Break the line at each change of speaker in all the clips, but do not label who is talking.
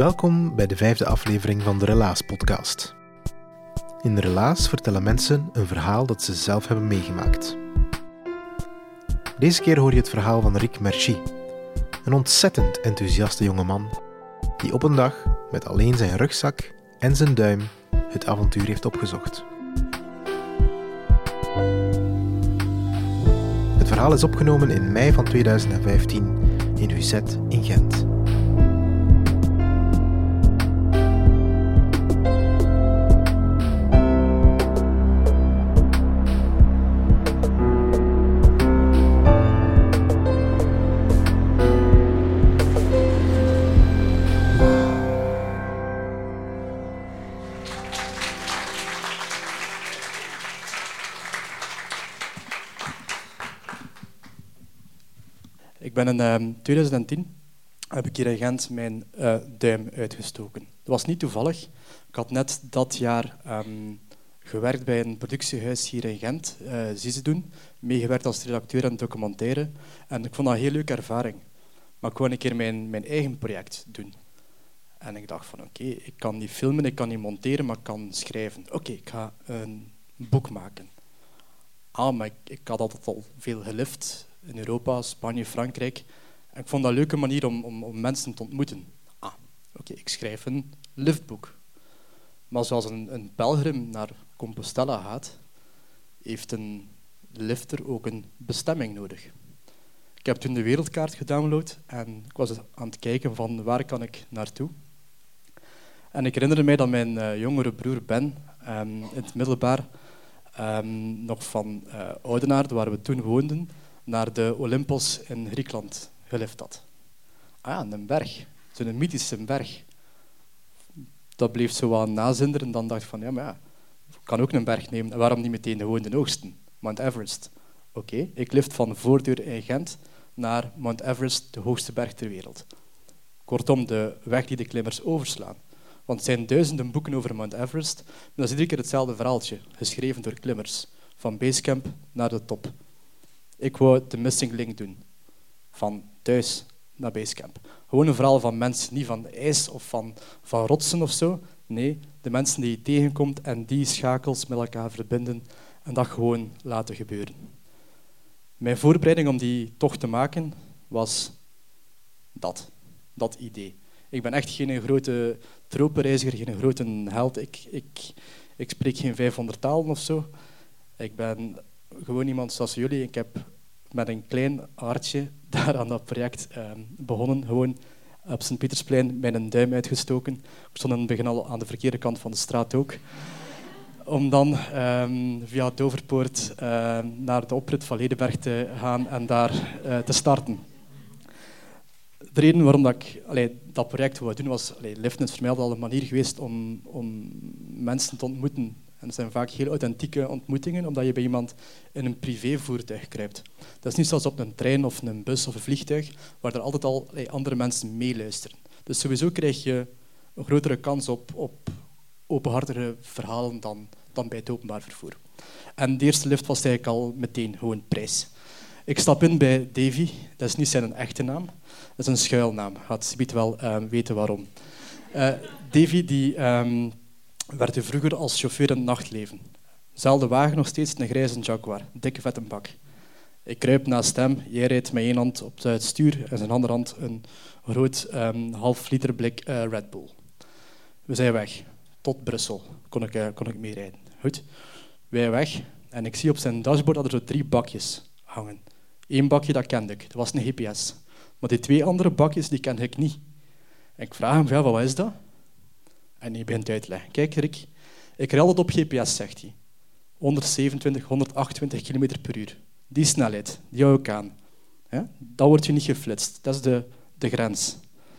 Welkom bij de vijfde aflevering van de Relaas-podcast. In de Relaas vertellen mensen een verhaal dat ze zelf hebben meegemaakt. Deze keer hoor je het verhaal van Rick Merci, een ontzettend enthousiaste jongeman die op een dag met alleen zijn rugzak en zijn duim het avontuur heeft opgezocht. Het verhaal is opgenomen in mei van 2015 in Huzet in Gent.
Ben in 2010 ehm, heb ik hier in Gent mijn uh, duim uitgestoken. Dat was niet toevallig. Ik had net dat jaar um, gewerkt bij een productiehuis hier in Gent, uh, doen, meegewerkt als redacteur en documentaire. En ik vond dat een heel leuke ervaring. Maar ik wou een keer mijn, mijn eigen project doen. En ik dacht van oké, ik kan niet filmen, ik kan niet monteren, maar ik kan schrijven. Oké, ik ga een boek maken. Ah, maar ik, ik had altijd al veel gelift in Europa, Spanje, Frankrijk. En ik vond dat een leuke manier om, om, om mensen te ontmoeten. Ah, oké, ik schrijf een liftboek. Maar zoals een, een pelgrim naar Compostela gaat, heeft een lifter ook een bestemming nodig. Ik heb toen de wereldkaart gedownload en ik was aan het kijken van waar kan ik naartoe. En ik herinnerde mij dat mijn uh, jongere broer Ben um, in het middelbaar um, nog van uh, Oudenaarde, waar we toen woonden, naar de Olympos in Griekenland gelift had. Ah ja, een berg. Zo'n mythische berg. Dat bleef zo wat nazinderen. Dan dacht ik van, ja, maar ja, ik kan ook een berg nemen. waarom niet meteen gewoon de hoogste, Mount Everest? Oké, ik lift van Voordeur in Gent naar Mount Everest, de hoogste berg ter wereld. Kortom, de weg die de klimmers overslaan. Want er zijn duizenden boeken over Mount Everest, maar dat is iedere keer hetzelfde verhaaltje, geschreven door klimmers. Van basecamp naar de top. Ik wou de missing link doen. Van thuis naar Basecamp. Gewoon een verhaal van mensen, niet van ijs of van, van rotsen of zo. Nee, de mensen die je tegenkomt en die schakels met elkaar verbinden en dat gewoon laten gebeuren. Mijn voorbereiding om die tocht te maken was dat, dat idee. Ik ben echt geen grote tropenreiziger, geen grote held. Ik, ik, ik spreek geen 500 talen of zo. Ik ben gewoon iemand zoals jullie. Ik heb met een klein hartje daar aan dat project ehm, begonnen. Gewoon op Sint-Pietersplein met een duim uitgestoken. Ik stond in het begin al aan de verkeerde kant van de straat ook. Om dan um, via Doverpoort uh, naar de oprit van Ledenberg te gaan en daar uh, te starten. De reden waarom dat ik allee, dat project wou doen was... Allee, is voor mij al een manier geweest om, om mensen te ontmoeten en het zijn vaak heel authentieke ontmoetingen, omdat je bij iemand in een privévoertuig kruipt. Dat is niet zoals op een trein of een bus of een vliegtuig, waar er altijd al andere mensen meeluisteren. Dus sowieso krijg je een grotere kans op, op openhartige verhalen dan, dan bij het openbaar vervoer. En de eerste lift was eigenlijk al meteen gewoon prijs. Ik stap in bij Davy. Dat is niet zijn echte naam. Dat is een schuilnaam. Gaat Sibiet wel uh, weten waarom. Uh, Davy die, um, werd hij vroeger als chauffeur in het nachtleven. Zelfde wagen nog steeds, een grijze Jaguar, dikke vette bak. Ik kruip naast hem, jij rijdt met één hand op het stuur en zijn andere hand een groot um, half liter blik uh, Red Bull. We zijn weg, tot Brussel kon ik, uh, kon ik meerijden. Goed, wij weg en ik zie op zijn dashboard dat er zo drie bakjes hangen. Eén bakje dat kende ik, dat was een GPS. Maar die twee andere bakjes die kende ik niet. Ik vraag hem, ja, wat is dat? En hij begint uit te leggen. Kijk, Rick, ik rij altijd op GPS, zegt hij. 127, 128 km per uur. Die snelheid, die hou ik aan. Dat wordt je niet geflitst. Dat is de, de grens.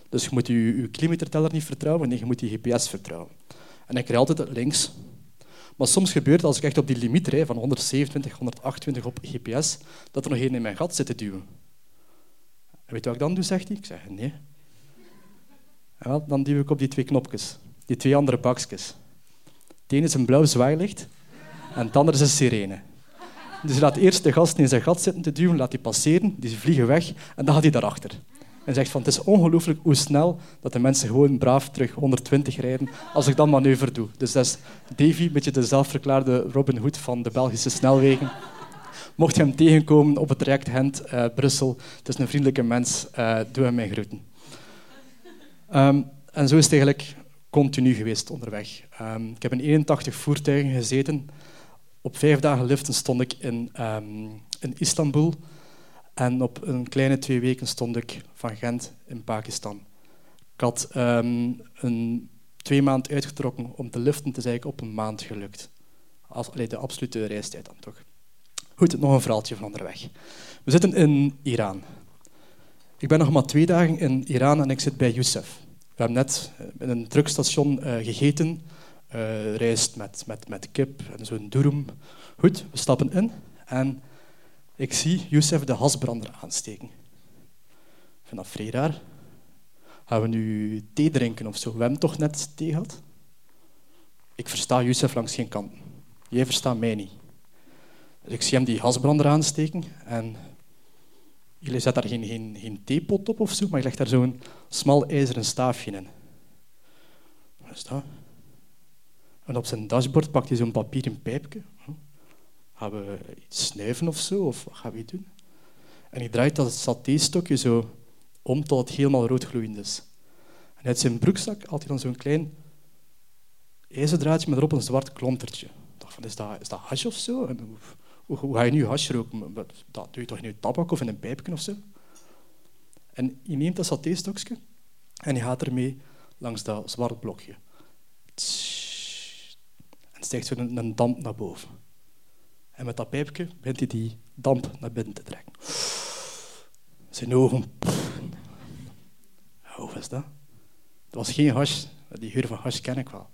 Dus je moet je, je kilometerteller niet vertrouwen, nee, je moet je GPS vertrouwen. En ik rij altijd links. Maar soms gebeurt als ik echt op die limiet rijd van 127, 128 op GPS, dat er nog één in mijn gat zit te duwen. En weet je wat ik dan doe, zegt hij? Ik zeg, nee. Dan duw ik op die twee knopjes. Die twee andere bakjes. Het ene is een blauw zwaailicht en het andere is een sirene. Dus je laat eerst de gast in zijn gat zitten te duwen, laat die passeren, die vliegen weg en dan gaat hij daarachter. En zegt van, het is ongelooflijk hoe snel dat de mensen gewoon braaf terug 120 rijden als ik dat manoeuvre doe. Dus dat is Davy, een beetje de zelfverklaarde Robin Hood van de Belgische snelwegen. Mocht je hem tegenkomen op het traject Gent-Brussel, het is een vriendelijke mens, uh, doe hem mijn groeten. Um, en zo is het eigenlijk continu geweest onderweg. Um, ik heb in 81 voertuigen gezeten. Op vijf dagen liften stond ik in, um, in Istanbul. En op een kleine twee weken stond ik van Gent in Pakistan. Ik had um, een twee maanden uitgetrokken om te liften. Het is op een maand gelukt. Als, allee, de absolute reistijd dan toch. Goed, nog een verhaaltje van onderweg. We zitten in Iran. Ik ben nog maar twee dagen in Iran en ik zit bij Youssef. Hebben net in een truckstation uh, gegeten. Uh, rijst met, met, met kip en zo'n durum. Goed, we stappen in en ik zie Youssef de hasbrander aansteken. Ik vind dat vrij raar. Gaan we nu thee drinken of zo? We hebben toch net thee gehad? Ik versta Youssef langs geen kant. Jij verstaat mij niet. Dus ik zie hem die hasbrander aansteken en jullie zetten daar geen, geen, geen theepot op of zo, maar je legt daar zo'n smal ijzeren staafje in. Wat is dat? En op zijn dashboard pakt hij zo'n papieren pijpje. Gaan we iets snuiven of zo? Of wat gaan we doen? En hij draait dat satéstokje zo om tot het helemaal roodgloeiend is. En uit zijn broekzak haalt hij dan zo'n klein ijzerdraadje met erop een zwart klontertje. Ik dacht van, is dat, is dat hash of zo? En hoe, ga je nu hash roken? Dat doe je toch in je tabak of in een pijpje of zo? En hij neemt dat satéstokje en hij gaat ermee langs dat zwart blokje. En steekt zo een, damp naar boven. En met dat pijpje begint hij die damp naar binnen te trekken. Zijn ogen... Hoe was dat? Dat was geen hash. Die geur van hash ken ik wel.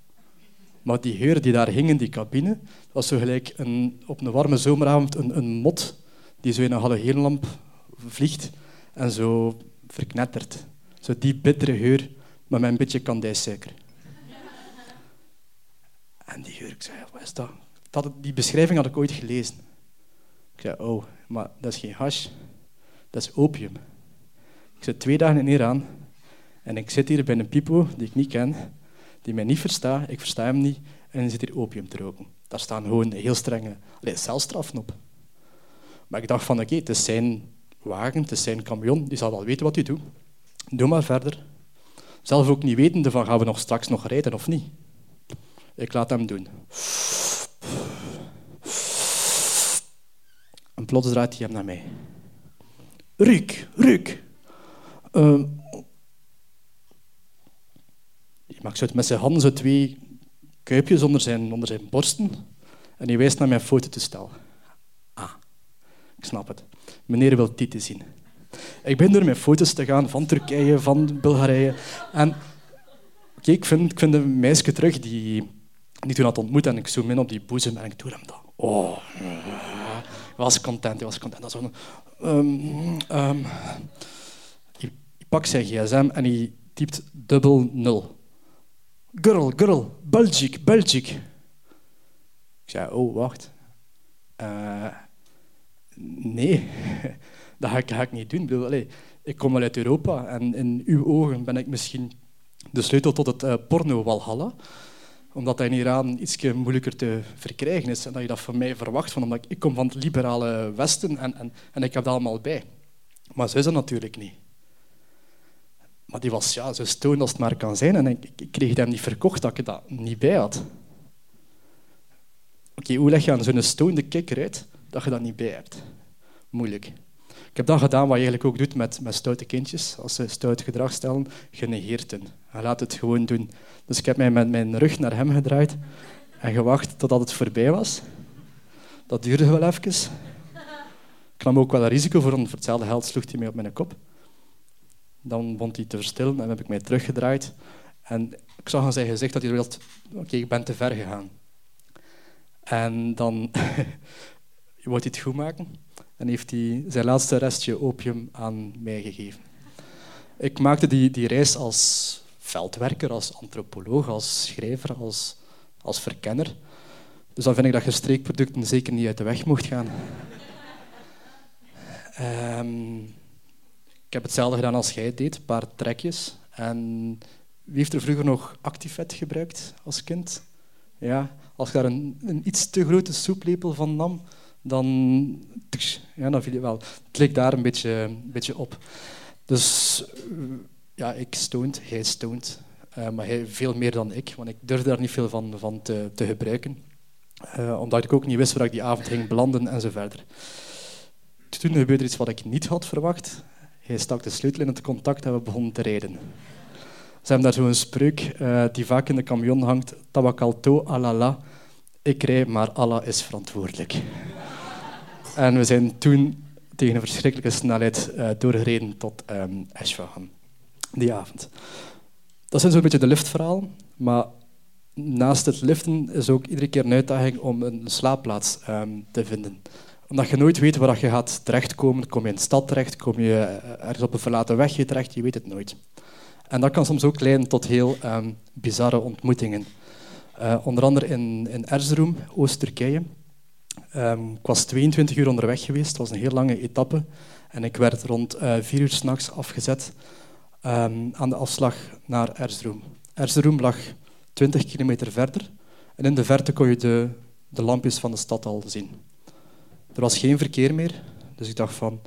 Maar die geur die daar hing in die cabine, was zo gelijk een, op een warme zomeravond een, een mot die zo in een halogeenlamp vliegt en zo verknettert. Zo die bittere geur, met een beetje kandijsuiker. En die geur, ik zei, wat is dat? dat? Die beschrijving had ik ooit gelezen. Ik zei, oh, maar dat is geen hash, dat is opium. Ik zit twee dagen in Iran en ik zit hier bij een pipo die ik niet ken, die mij niet verstaat, ik versta hem niet, en hij zit hier opium te roken. Daar staan gewoon heel strenge allee, celstraffen op. Maar ik dacht van, oké, het is zijn wagen, het is zijn camion, die zal wel weten wat hij doet. Doe maar verder. Zelf ook niet wetende van, gaan we nog straks nog rijden of niet? Ik laat hem doen. En plots draait hij hem naar mij. Rick, Rick. Uh, hij maakt zo met zijn handen zo twee kuipjes onder zijn, onder zijn borsten en hij wijst naar mijn fototoestel. Ah, ik snap het. Meneer wil Tite zien. Ik ben door mijn foto's te gaan van Turkije, van Bulgarije. En ik, vind, ik een meisje terug die die toen had ontmoet en ik zoom in op die boezem en ik doe hem dat. Oh, ik was content, ik was content. Dat zo, um, um, hij, pakt zijn gsm en hij typt dubbel nul. Girl, girl, Belgic, Belgic. Ik zei, oh, wacht. Uh, nee, dat ga ik, ga ik, niet doen. Ik, bedoel, allez, ik kom wel uit Europa en in uw ogen ben ik misschien de sleutel tot het uh, porno-walhalla omdat dat in Iran iets moeilijker te verkrijgen is en dat je dat van mij verwacht, van, omdat ik, ik kom van het liberale Westen en, en, en ik heb dat allemaal bij. Maar zo is dat natuurlijk niet. Maar die was ja, zo stoned als het maar kan zijn en ik, ik kreeg hem niet verkocht dat ik dat niet bij had. Oké, hoe leg je aan zo'n stonende kikker uit dat je dat niet bij hebt? Moeilijk. Ik heb dat gedaan wat je eigenlijk ook doet met, met stoute kindjes. Als ze stout gedrag stellen, je negeert hen. Je laat het gewoon doen. Dus ik heb mij met mijn rug naar hem gedraaid en gewacht totdat het voorbij was. Dat duurde wel even. Ik nam ook wel een risico voor, voor hetzelfde geld sloeg hij mij op mijn kop. Dan begon hij te verstillen en heb ik mij teruggedraaid. En ik zag aan zijn gezicht dat hij wilde, oké, ik ben te ver gegaan. En dan je hij het goed maken en heeft hij zijn laatste restje opium aan mij gegeven. Ik maakte die, die reis als veldwerker, als antropoloog, als schrijver, als, als verkenner. Dus dan vind ik dat je streekproducten zeker niet uit de weg mocht gaan. um, ik heb hetzelfde gedaan als jij deed, een paar trekjes. En wie heeft er vroeger nog Actifet gebruikt als kind? Ja, als je daar een, een iets te grote soeplepel van nam, dan, ja, dan viel je wel. Het leek daar een beetje, een beetje op. Dus ja, ik stoned, hij stoned. Uh, maar hij veel meer dan ik, want ik durfde daar niet veel van, van te, te gebruiken. Uh, omdat ik ook niet wist waar ik die avond ging belanden en zo verder. Toen gebeurde iets wat ik niet had verwacht. Hij stak de sleutel in het contact en we begonnen te rijden. Ze hebben daar zo'n spreuk uh, die vaak in de camion hangt. Tawakalto alala. Ik rij, maar Allah is verantwoordelijk. en we zijn toen tegen een verschrikkelijke snelheid uh, doorgereden tot um, die avond. Dat zijn zo'n beetje de liftverhalen, maar naast het liften is ook iedere keer een uitdaging om een slaapplaats um, te vinden omdat je nooit weet waar je gaat terechtkomen. Kom je in de stad terecht, kom je eh, ergens op een verlaten wegje terecht, je weet het nooit. En dat kan soms ook leiden tot heel um, bizarre ontmoetingen. Uh, onder andere in, in Erzurum, Oost-Turkije. Um, ik was 22 uur onderweg geweest, het was een heel lange etappe. En ik werd rond uh, vier uur s'nachts afgezet um, aan de afslag naar Erzurum. Erzurum lag 20 kilometer verder. En in de verte kon je de, de lampjes van de stad al zien. Er was geen verkeer meer, dus ik dacht van,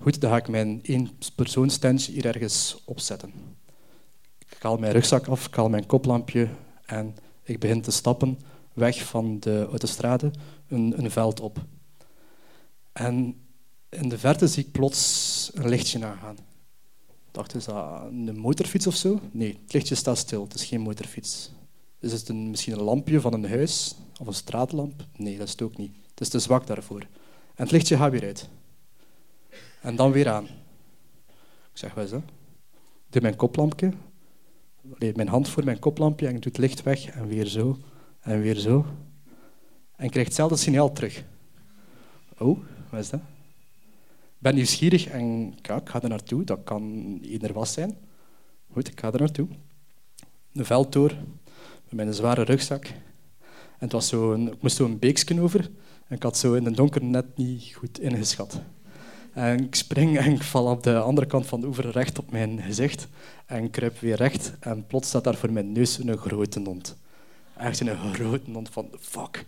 goed, dan ga ik mijn eenpersoonstentje hier ergens opzetten. Ik haal mijn rugzak af, ik haal mijn koplampje en ik begin te stappen weg van de autostrade een, een veld op. En in de verte zie ik plots een lichtje aangaan. Ik dacht, is dat een motorfiets of zo? Nee, het lichtje staat stil, het is geen motorfiets. Is het een, misschien een lampje van een huis of een straatlamp? Nee, dat is het ook niet. Het is te zwak daarvoor. En het lichtje gaat weer uit. En dan weer aan. Ik zeg, wat is dat? Ik doe mijn koplampje, mijn hand voor mijn koplampje en ik doe het licht weg en weer zo en weer zo. En ik krijg hetzelfde signaal terug. Oh, wat is dat? Ik ben nieuwsgierig en ja, ik ga er naartoe. Dat kan ieder was zijn. Goed, ik ga er naartoe. Een veld door, met mijn zware rugzak. En het was zo een, ik moest zo een beeksken over. En ik had zo in het donker net niet goed ingeschat. En ik spring en ik val op de andere kant van de oever recht op mijn gezicht. En kruip weer recht. En plots staat daar voor mijn neus een grote hond. Echt een grote hond van fuck.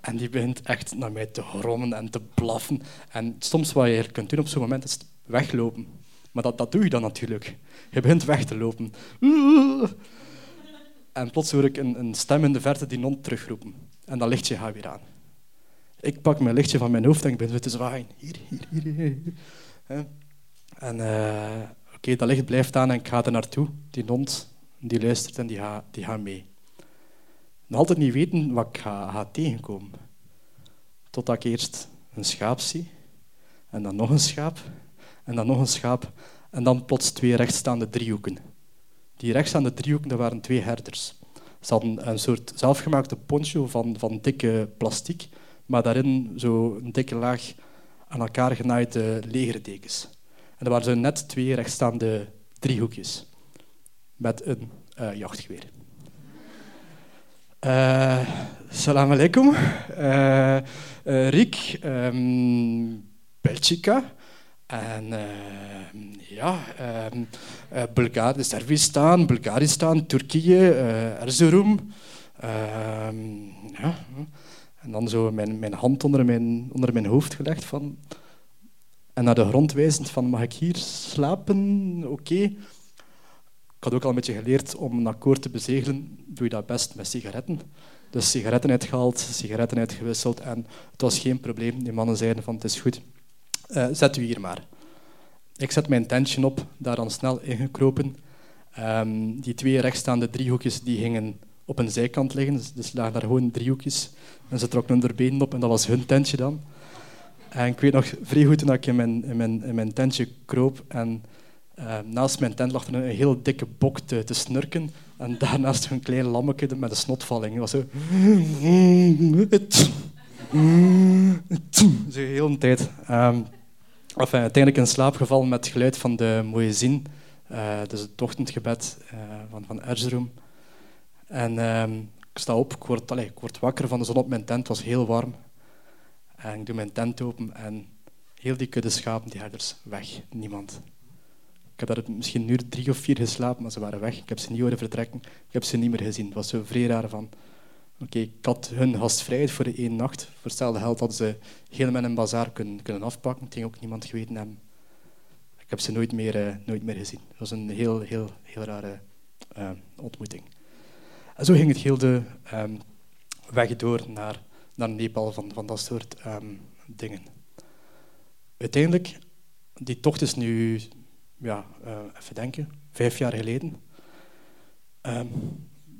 En die begint echt naar mij te grommen en te blaffen. En soms wat je kunt doen op zo'n moment is weglopen. Maar dat, dat doe je dan natuurlijk. Je begint weg te lopen. En plots hoor ik een, stem in de verte die hond terugroepen. En dat lichtje gaat weer aan. Ik pak mijn lichtje van mijn hoofd en ik ben te zwaaien. Hier, hier, hier. hier. En uh, oké, dat licht blijft aan en ik ga er naartoe. Die hond die luistert en die gaat, die gaat mee. Altijd niet weten wat ik ga, ga tegenkomen. Totdat ik eerst een schaap zie, en dan nog een schaap, en dan nog een schaap, en dan plots twee rechtstaande driehoeken. Die rechtstaande driehoeken, dat waren twee herders. Ze hadden een soort zelfgemaakte poncho van, van dikke plastic, maar daarin zo een dikke laag aan elkaar genaaide legerdekens. En er waren zo net twee rechtstaande driehoekjes met een uh, jachtgeweer. Uh, salam alaikum. Uh, uh, Riek, um, Belgica en ja, um, Bulgaar, Servistan, Bulgaristan, Turkije, Erzurum. Ehm, ja. En dan zo mijn, mijn hand onder mijn, onder mijn hoofd gelegd van, en naar de grond wijzend van mag ik hier slapen? Oké. Ik had ook al een beetje geleerd om een akkoord te bezegelen, doe je dat best met sigaretten. Dus sigaretten uitgehaald, sigaretten uitgewisseld en het was geen probleem. Die mannen zeiden van het is goed, uh, zet u hier maar. Ik zet mijn tentje op, daar dan snel ingekropen. Um, die twee rechtstaande driehoekjes die gingen op een zijkant liggen, dus, dus lagen daar gewoon driehoekjes. En ze trokken hun benen op en dat was hun tentje dan. En ik weet nog vrij goed toen ik in mijn, in mijn, in mijn tentje kroop en uh, naast mijn tent lag er een heel dikke bok te, te snurken en daarnaast een klein lammetje met een snotvalling. Was zo... Zo de hele tijd. Um, uiteindelijk in slaap gevallen met het geluid van de Moezin, uh, dus het ochtendgebed uh, van, van Erzurum. En um, ik sta op, ik word, ik word wakker van de zon op mijn tent, het was heel warm. En ik doe mijn tent open en heel die kudde schapen, die herders, weg, niemand. Ik heb daar misschien nu drie of vier geslapen, maar ze waren weg. Ik heb ze niet horen vertrekken. Ik heb ze niet meer gezien. Het was zo vrij raar van... Oké, ik had hun gastvrijheid voor de één nacht. Voor hetzelfde geld hadden ze helemaal een bazaar kunnen, kunnen afpakken. Het ging ook niemand geweten hebben. Ik heb ze nooit meer, uh, nooit meer gezien. Het was een heel, heel, heel rare uh, ontmoeting. En zo ging het heel de um, weg door naar, naar Nepal van, van dat soort um, dingen. Uiteindelijk, die tocht is nu ja, uh, even denken, vijf jaar geleden. Um,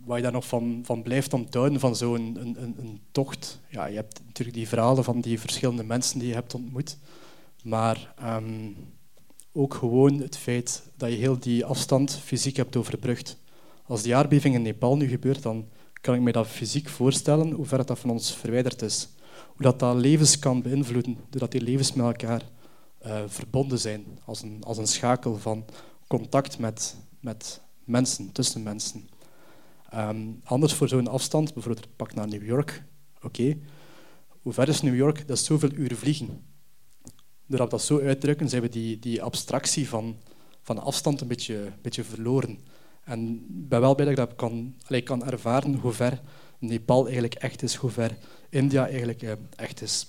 waar je daar nog van, van blijft onthouden, van zo'n een, een, een, tocht. Ja, je hebt natuurlijk die verhalen van die verschillende mensen die je hebt ontmoet. Maar ook gewoon het feit dat je heel die afstand fysiek hebt overbrugd. Als die aardbeving in Nepal nu gebeurt, dan kan ik me dat fysiek voorstellen, hoe ver dat van ons verwijderd is. Hoe dat, dat levens kan beïnvloeden, doordat die levens met elkaar uh, verbonden zijn, als een, als een schakel van contact met, met mensen, tussen mensen. Um, anders voor zo'n afstand, bijvoorbeeld pak naar New York, oké, hoe ver is New York? Dat is zoveel uren vliegen. Doordat we dat zo uitdrukken, zijn we die, die abstractie van, van afstand een beetje, beetje verloren. En ben wel blij dat ik dat kan, allee, kan ervaren hoe ver Nepal eigenlijk echt is, hoe ver India eigenlijk uh, echt is.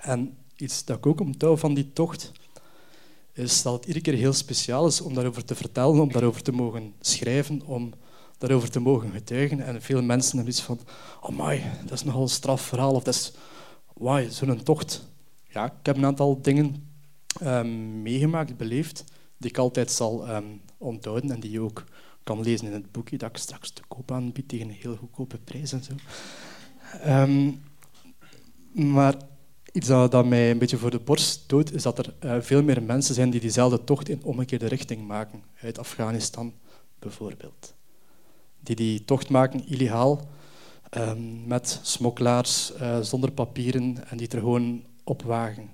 En iets dat ik ook onthoud van die tocht, is dat het iedere keer heel speciaal is om daarover te vertellen, om daarover te mogen schrijven, om daarover te mogen getuigen. En veel mensen hebben iets van, oh my, dat is nogal een straf verhaal, of dat is, wauw, zo'n tocht. Ja, ik heb een aantal dingen um, meegemaakt, beleefd, die ik altijd zal um, onthouden en die ook kan lezen in het boekje dat ik straks te koop aanbied tegen een heel goedkope prijs en zo. Um, maar Iets dat, mij een beetje voor de borst stoot, is dat er uh, veel meer mensen zijn die diezelfde tocht in omgekeerde richting maken. Uit Afghanistan bijvoorbeeld. Die die tocht maken illegaal, um, met smokkelaars, uh, zonder papieren, en die er gewoon opwagen.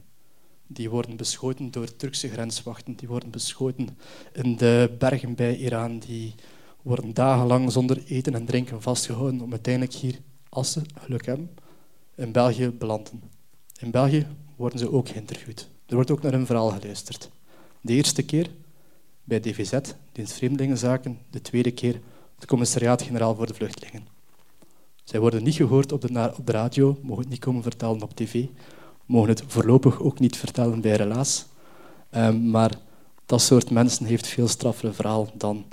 Die worden beschoten door Turkse grenswachten, die worden beschoten in de bergen bij Iran, die worden dagenlang zonder eten en drinken vastgehouden om uiteindelijk hier, als ze geluk hebben, in België belanden. In België worden ze ook geïnterviewd. Er wordt ook naar hun verhaal geluisterd. De eerste keer bij DVZ, Dienst Vreemdelingenzaken, de tweede keer het Commissariaat-Generaal voor de Vluchtelingen. Zij worden niet gehoord op de, op de radio, mogen het niet komen vertellen op tv, mogen het voorlopig ook niet vertellen bij Relaas. Um, maar dat soort mensen heeft veel straffere verhaal dan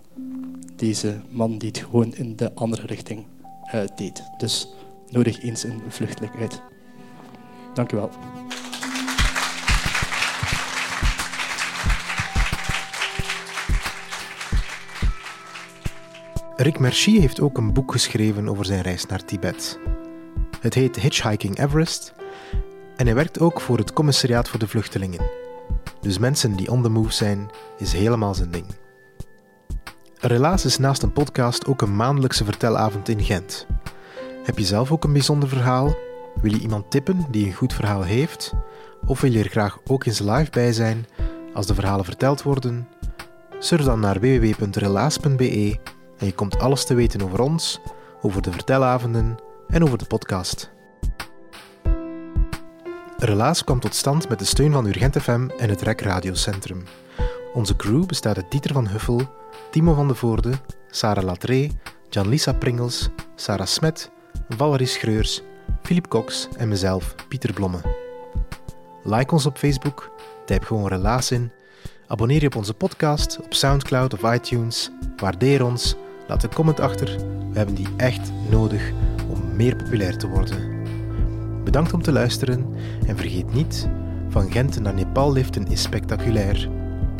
deze man die het gewoon in de andere richting uh, deed. Dus nodig eens een vluchteling uit. Dank u wel.
Rick Merci heeft ook een boek geschreven over zijn reis naar Tibet. Het heet Hitchhiking Everest en hij werkt ook voor het Commissariaat voor de Vluchtelingen. Dus mensen die on the move zijn, is helemaal zijn ding. Relaas is naast een podcast ook een maandelijkse vertelavond in Gent. Heb je zelf ook een bijzonder verhaal wil je iemand tippen die een goed verhaal heeft? Of wil je er graag ook eens live bij zijn als de verhalen verteld worden? Surf dan naar www.relaas.be en je komt alles te weten over ons, over de vertelavonden en over de podcast. Relaas kwam tot stand met de steun van Urgent FM en het REC Radiocentrum. Onze crew bestaat uit Dieter van Huffel, Timo van de Voorde, Sarah Latree, Jan-Lisa Pringels, Sarah Smet, Valerie Schreurs Philip Cox en mezelf, Pieter Blomme. Like ons op Facebook, typ gewoon relaas in, abonneer je op onze podcast op Soundcloud of iTunes, waardeer ons, laat een comment achter, we hebben die echt nodig om meer populair te worden. Bedankt om te luisteren en vergeet niet, van Gent naar Nepal liften is spectaculair,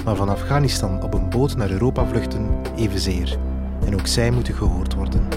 maar van Afghanistan op een boot naar Europa vluchten evenzeer. En ook zij moeten gehoord worden.